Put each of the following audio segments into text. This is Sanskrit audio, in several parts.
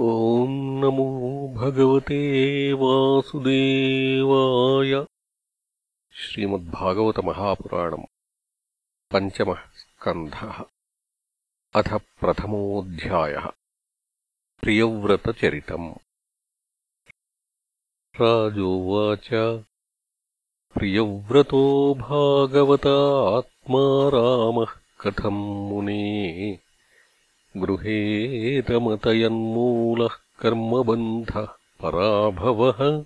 ॐ नमो भगवते वासुदेवाय। श्रीमद्भागवतमहापुराणम् पञ्चमः स्कन्धः। अथ प्रथमोऽध्यायः। प्रियव्रतचरितम्। राजोवाच। प्रियव्रतो भागवता आत्मा रामः कथम् मुने गृहेतमतयन्मूलः कर्मबन्धः पराभवः।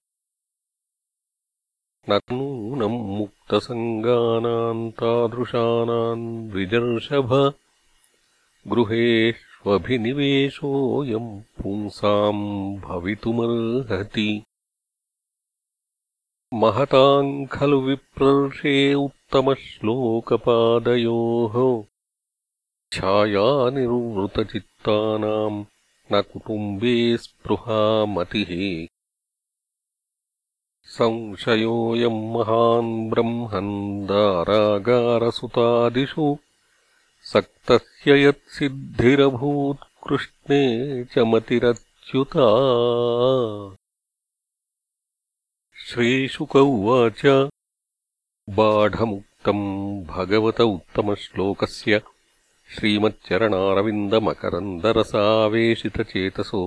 न नूनम् मुक्तसङ्गानाम् तादृशानाम् विजर्षभ। गृहेष्वभिनिवेशोऽयम् पुंसाम् भवितुमर्हति। महताम् खलु विप्रर्षे उत्तमश्लोकपादयोः छायानिर्वृतचित्तानाम् न कुटुम्बे स्पृहा मतिः संशयोऽयम् महान् ब्रह्मन् दारागारसुतादिषु सक्तस्य यत्सिद्धिरभूत्कृष्णे च मतिरच्युता श्रीशुक उवाच बाढमुक्तम् भगवत उत्तमश्लोकस्य श्रीमच्चरणारविन्दमकरन्दरसावेशितचेतसो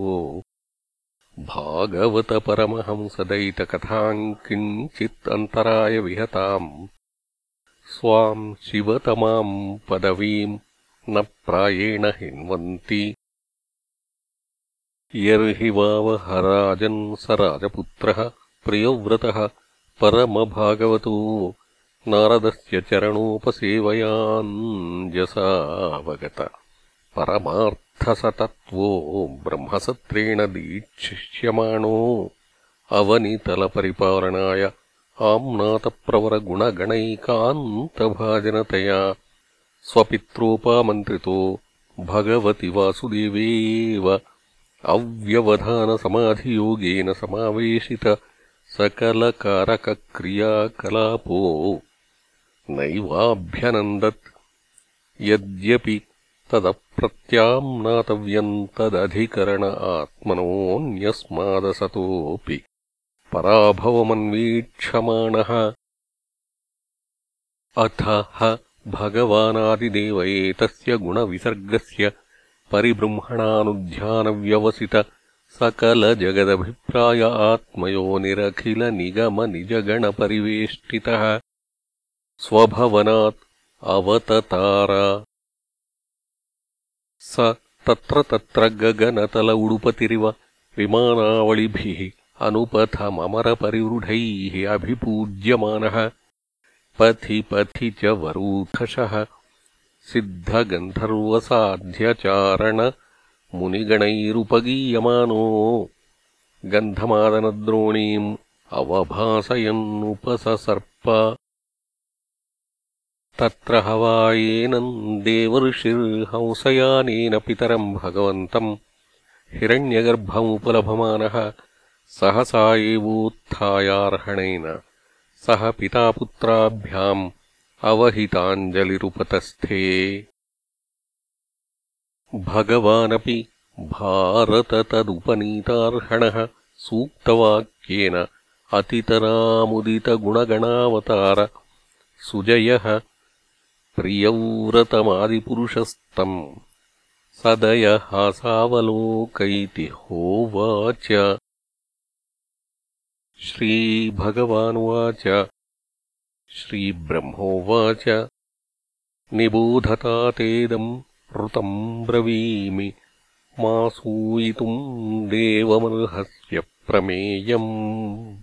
भागवतपरमहंसदयितकथाम् किञ्चित् अन्तरायविहताम् स्वाम् शिवतमाम् पदवीम् न प्रायेण हिन्वन्ति। यर्हि वावहराजन् स राजपुत्रः प्रियव्रतः परमभागवतो नारदस्य चरणोपसेवयाञ्जसावगत परमार्थसतत्वो ब्रह्मसत्रेण दीक्षिष्यमाणो अवनितलपरिपालनाय आम्नातप्रवरगुणगणैकान्तभाजनतया स्वपित्रोपामन्त्रितो भगवति वासुदेवेव अव्यवधानसमाधियोगेन समावेशित सकलकारकक्रियाकलापो नैवाभ्यनन्दत् यद्यपि तदप्रत्याम्नातव्यम् तदधिकरण आत्मनोऽन्यस्मादसतोऽपि। पराभवमन्वीक्षमाणः। अथ ह भगवानादिदेव एतस्य गुणविसर्गस्य परिबृंहणानुध्यानव्यवसित सकलजगदभिप्राय आत्मयो निरखिलनिगमनिजगणपरिवेष्टितः स्वभवनात् अवततार। स तत्र तत्र गगनतल उडुपतिरिव विमानावलिभिः अनुपथममरपरिवृढैः अभिपूज्यमानः। पथि पथि च वरूथशः। सिद्धगन्धर्वसाध्यचारणमुनिगणैरुपगीयमानो गन्धमादनद्रोणीम् अवभासयन्नुपससर्प तत्र हवायेनम् देवर्षिर्हंसयानेन पितरम् भगवन्तम् हिरण्यगर्भमुपलभमानः सहसा एवोत्थायार्हणेन सह पितापुत्राभ्याम् अवहिताञ्जलिरुपतस्थे। भगवानपि भारततदुपनीतार्हणः सूक्तवाक्येन अतितरामुदितगुणगणावतार सुजयः प्रियव्रतमादिपुरुषस्तम्। सदयहासावलोकैति होवाच। श्रीभगवानुवाच। श्रीब्रह्मोवाच। निबोधता तेदम् ऋतम् ब्रवीमि। मा सूयितुम् देवमर्हस्य प्रमेयम्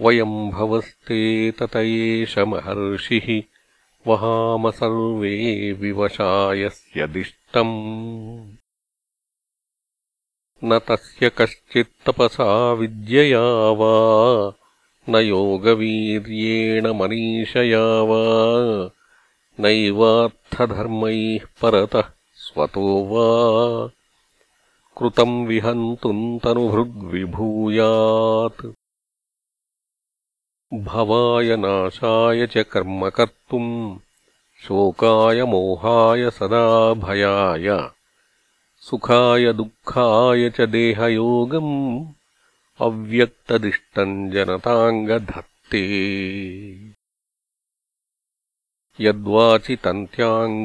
वयम् भवस्ते तत एष महर्षिः वहाम सर्वे विवशायस्य दिष्टम्। न तस्य कश्चित्तपसा विद्यया वा न योगवीर्येण मनीषया वा नैवार्थधर्मैः परतः स्वतो वा। कृतम् विहन्तुम् तनुभृद्विभूयात् भवाय नाशाय च कर्म कर्तुम् शोकाय मोहाय सदा भयाय सुखाय दुःखाय च देहयोगम् अव्यक्तदिष्टम् जनताङ्गधत्ते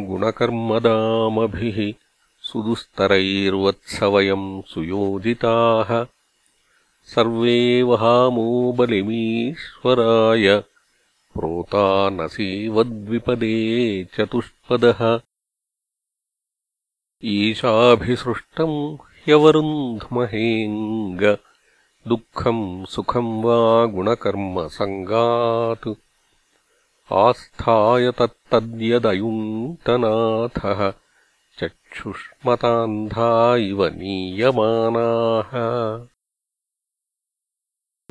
गुणकर्मदामभिः सुदुस्तरैर्वत्सवयम् सुयोजिताः सर्वे वहामो बलिमीश्वराय प्रोतानसीवद्विपदे चतुष्पदः। ईशाभिसृष्टम् ह्यवरुन्ध्महेङ्ग दुःखम् सुखम् वा गुणकर्मसङ्गात् आस्थाय तत्तद्यदयुङ्क्तनाथः चक्षुष्मतान्धा इव नीयमानाः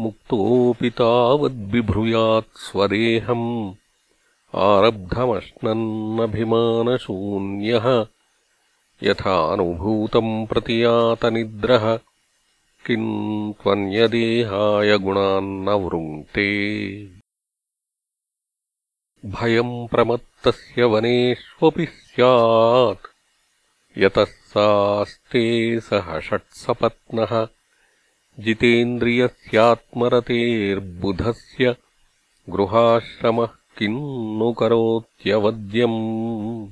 मुक्तोऽपि तावद्बिभ्रूयात् स्वदेहम्। आरब्धमश्नन्नभिमानशून्यः। यथानुभूतम् प्रतियातनिद्रः। किम् त्वन्यदेहाय गुणान्न वृङ्क्ते भयम् प्रमत्तस्य वनेष्वपि स्यात्। यतः सास्ते सह षट्सपत्नः जितेन्द्रियस्यात्मरतेर्बुधस्य गृहाश्रमः किम् नु करोत्यवद्यम्?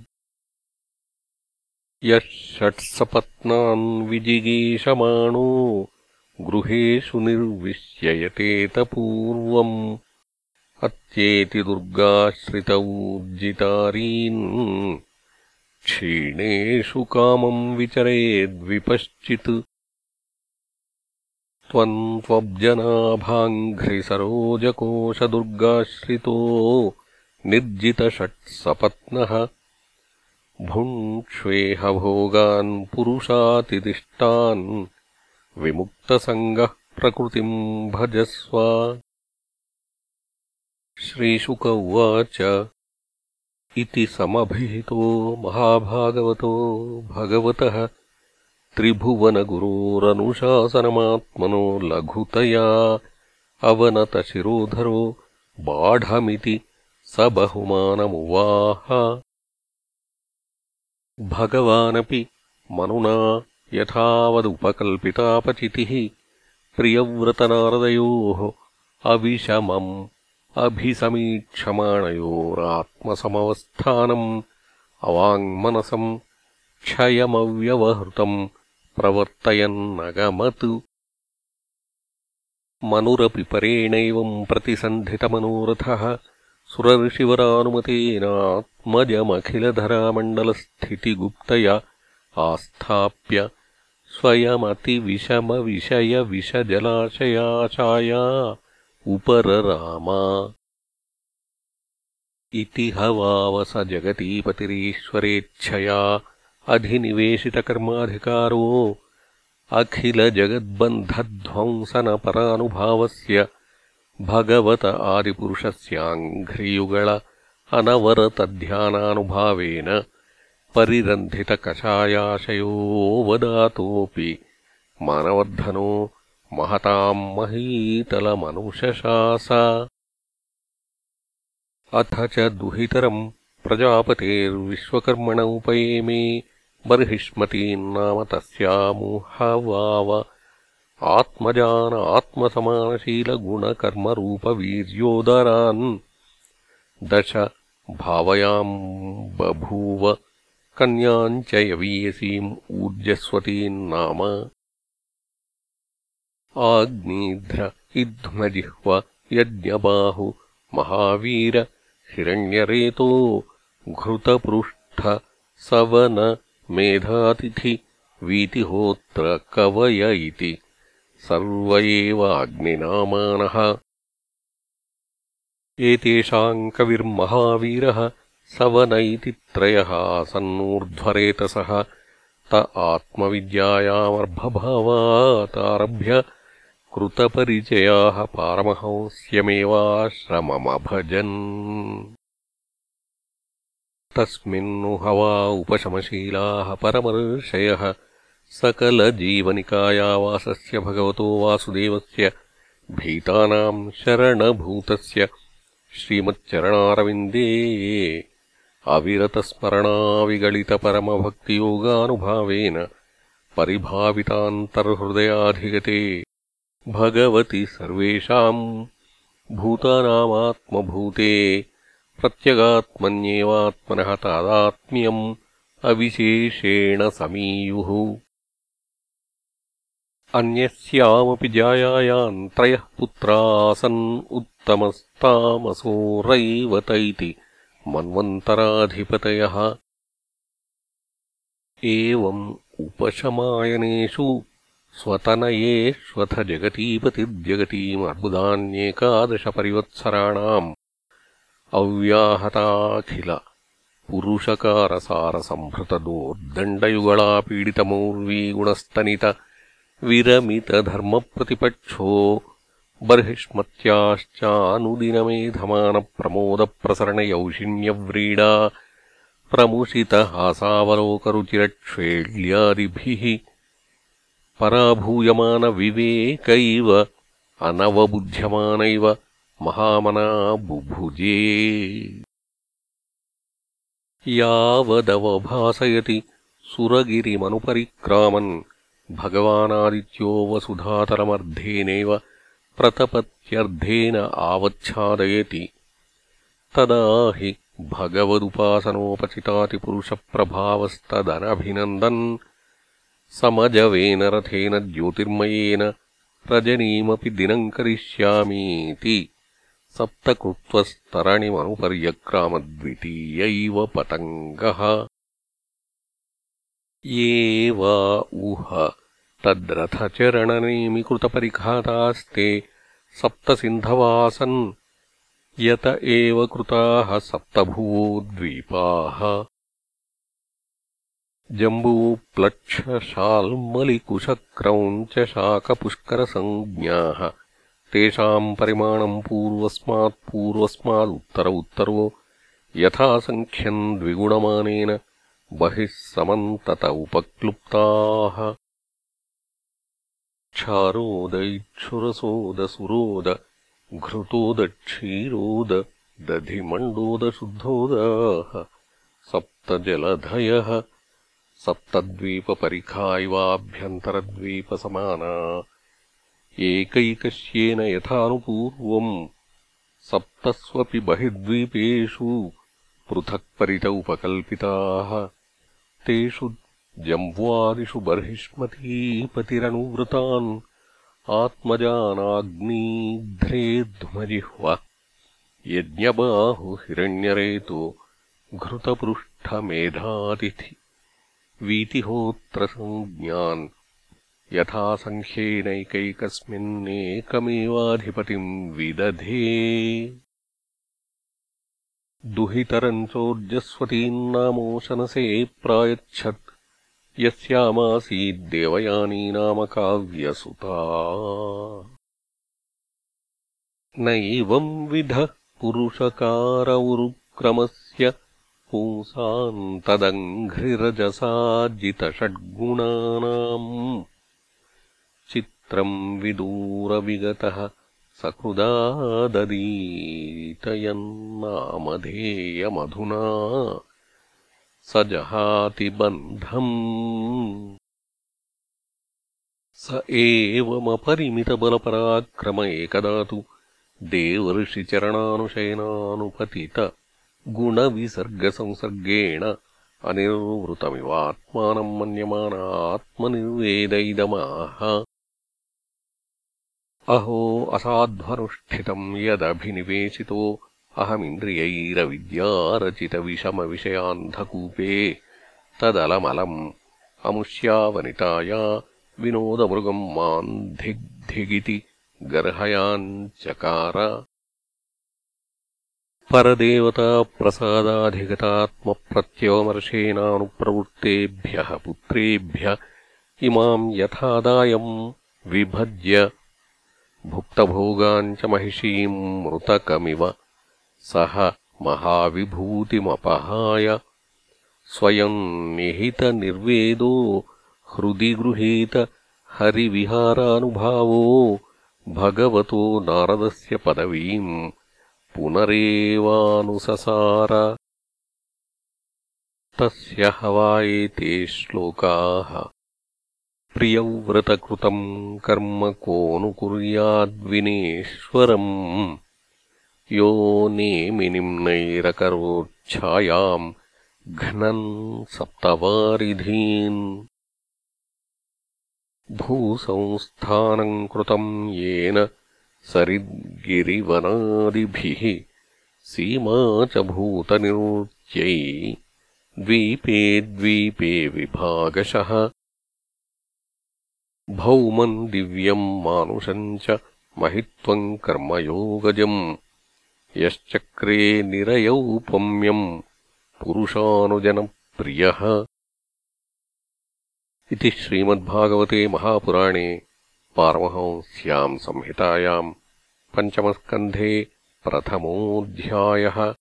यः षट्सपत्नान् विजिगीषमाणो गृहेषु निर्विश्ययतेत पूर्वम् अत्येति दुर्गाश्रितौर्जितारीन् क्षीणेषु कामम् विचरेद्विपश्चित् त्वम् त्वब्जनाभाङ्घ्रिसरोजकोशदुर्गाश्रितो निर्जितषट्सपत्नः भुङ्क्ष्वेहभोगान् पुरुषातिदिष्टान् विमुक्तसङ्गः प्रकृतिम् भजस्व। श्रीशुक उवाच। इति समभिहितो महाभागवतो भगवतः त्रिभुवनगुरोरनुशासनमात्मनो लघुतया। अवनतशिरोधरो बाढमिति स बहुमानमुवाह भगवानपि मनुना यथावदुपकल्पितापचितिः। प्रियव्रतनारदयोः अविषमम् अभिसमीक्षमाणयोरात्मसमवस्थानम्। अवाङ्मनसम् क्षयमव्यवहृतम् प्रवर्तयन्नगमत्। मनुरपि परेणैवम् प्रतिसन्धितमनोरथः। सुरऋषिवरानुमतेनात्मजमखिलधरामण्डलस्थितिगुप्तया आस्थाप्य स्वयमतिविषमविषयविषजलाशयाचाया उपररामा। इति हवावस जगतीपतिरीश्वरेच्छया अधिनिवेशितकर्माधिकारो अखिलजगद्बन्धध्वंसनपरानुभावस्य भगवत आदिपुरुषस्याङ्घ्रियुगळ अनवरतध्यानानुभावेन परिरन्धितकषायाशयोऽवदातोऽपि मानवर्धनो महताम् महीतलमनुशशास। अथ च दुहितरम् प्रजापतेर्विश्वकर्मण उपयेमे बर्हिष्मतीन्नाम तस्यामुहवाव आत्मजान आत्मसमानशीलगुणकर्मरूपवीर्योदरान्। दश भावयाम् बभूव। कन्याम् च यवीयसीम् ऊर्जस्वतीन्नाम। आग्नेध्र इध्मजिह्व यज्ञबाहु महावीर हिरण्यरेतो घृतपृष्ठ सवन मेधातिथि वीतिहोत्र कवय इति। सर्व एव अग्निनामानः एतेषाम् कविर्महावीरः सवन इति त्रयः सन्नूर्ध्वरेतसः त आत्मविद्यायामर्भभावातारभ्य कृतपरिचयाः पारमहंस्यमेवाश्रममभजन् तस्मिन्नु हवा उपशमशीलाः परमर्षयः सकलजीवनिकायावासस्य भगवतो वासुदेवस्य भीतानाम् शरणभूतस्य श्रीमच्चरणारविन्दे अविरतस्मरणाविगलितपरमभक्तियोगानुभावेन परिभावितान्तर्हृदयाधिगते भगवति सर्वेषाम् भूतानामात्मभूते प्रत्यगात्मन्येवात्मनः तादात्म्यम् अविशेषेण समीयुः। अन्यस्यामपि जायायाम् त्रयः पुत्रासन् उत्तमस्तामसो रैवत इति मन्वन्तराधिपतयः। एवम् उपशमायनेषु स्वतनयेष्वथ जगतीपतिर्जगतीमर्बुदान्येकादशपरिवत्सराणाम् अव्याहताखिल। पुरुषकारसारसम्भृतदोर्दण्डयुगळापीडितमौर्वीगुणस्तनित विरमितधर्मप्रतिपक्षो बर्हिष्मत्याश्चानुदिनमेधमानप्रमोदप्रसरणयौषिण्यव्रीडा प्रमुषितहासावलोकरुचिरक्ष्वेल्यादिभिः पराभूयमानविवेकैव। अनवबुध्यमानैव महामना बुभुजे यावदवभासयति सुरगिरिमनुपरिक्रामन् भगवानादित्यो वसुधातरमर्धेनैव प्रतपत्यर्धेन आवच्छादयति तदा हि भगवदुपासनोपचितातिपुरुषप्रभावस्तदनभिनन्दन् समजवेन रथेन ज्योतिर्मयेन रजनीमपि दिनम् करिष्यामीति सप्तकृत्वस्तरणिमनुपर्यक्रामद्वितीयैव पतङ्गः। ये वा ऊह तद्रथचरणनेमिकृतपरिघातास्ते सप्तसिन्धवासन्। यत एव कृताः सप्तभुवो द्वीपाः। जम्बूप्लक्षशाल्मलिकुशक्रौञ्चशाकपुष्करसञ्ज्ञाः तेषाम् परिमाणम् पूर्वस्मात्पूर्वस्मादुत्तर उत्तरो यथासङ्ख्यम् द्विगुणमानेन बहिः समन्तत उपक्लुप्ताः। क्षारोदैक्षुरसोदसुरोद घृतोदक्षीरोद दधिमण्डोदशुद्धोदाः सप्तजलधयः सप्तद्वीपपरिखा इवाभ्यन्तरद्वीपसमाना एकैकस्येन यथानुपूर्वम् सप्तस्वपि बहिर्द्वीपेषु पृथक्परित उपकल्पिताः। तेषु जम्ब्वादिषु बर्हिष्मतीपतिरनुवृतान्। आत्मजानाग्नीध्रेध्वजिह्व यज्ञबाहुहिरण्यरेतो घृतपृष्ठमेधातिथि। वीतिहोत्रसञ्ज्ञान् यथासङ्ख्येनैकैकस्मिन्नेकमेवाधिपतिम् विदधे। दुहितरम् चोर्जस्वतीम् नामोशनसे प्रायच्छत्। यस्यामासीद्देवयानी नाम काव्यसुता नैवम् विधः पुरुषकार उरुक्रमस्य पुंसाम् तदङ्घ्रिरजसार्जितषड्गुणानाम् चित्रम् विदूरविगतः सकृदाददीतयन्नामधेयमधुना स जहाति बन्धम् स एवमपरिमितबलपराक्रम एकदा तु देवर्षिचरणानुशयनानुपतितगुणविसर्गसंसर्गेण अनिर्वृतमिवात्मानम् मन्यमानात्मनिर्वेद इदमाह अहो असाध्वनुष्ठितम् यदभिनिवेशितो अहमिन्द्रियैरविद्यारचितविषमविषयान्धकूपे तदलमलम् अमुष्यावनिताया विनोदमृगम् माम् धिग्धिगिति गर्हयाञ्चकार परदेवताप्रसादाधिगतात्मप्रत्यवमर्शेनानुप्रवृत्तेभ्यः पुत्रेभ्य इमाम् यथादायम् विभज्य भुक्तभोगाम् च महिषीम् मृतकमिव। सः महाविभूतिमपहाय। स्वयम् निहितनिर्वेदो हृदि गृहीत हरिविहारानुभावो भगवतो नारदस्य पदवीम् पुनरेवानुससार। तस्य हवा एते श्लोकाः प्रियव्रतकृतम् कर्म कोऽनुकुर्याद्विनेश्वरम् यो नेमिनिम्नैरकरोच्छायाम् घ्नन् सप्तवारिधीन्। भूसंस्थानम् कृतम् येन सरिद्गिरिवनादिभिः सीमा च भूतनिर्त्यै द्वीपे द्वीपे विभागशः भौमम् दिव्यम् मानुषम् च महित्वम् कर्मयोगजम् यश्चक्रे निरयौपम्यम् पुरुषानुजनप्रियः। इति श्रीमद्भागवते महापुराणे पारमहंस्याम् संहितायाम् पञ्चमस्कन्धे प्रथमोऽध्यायः।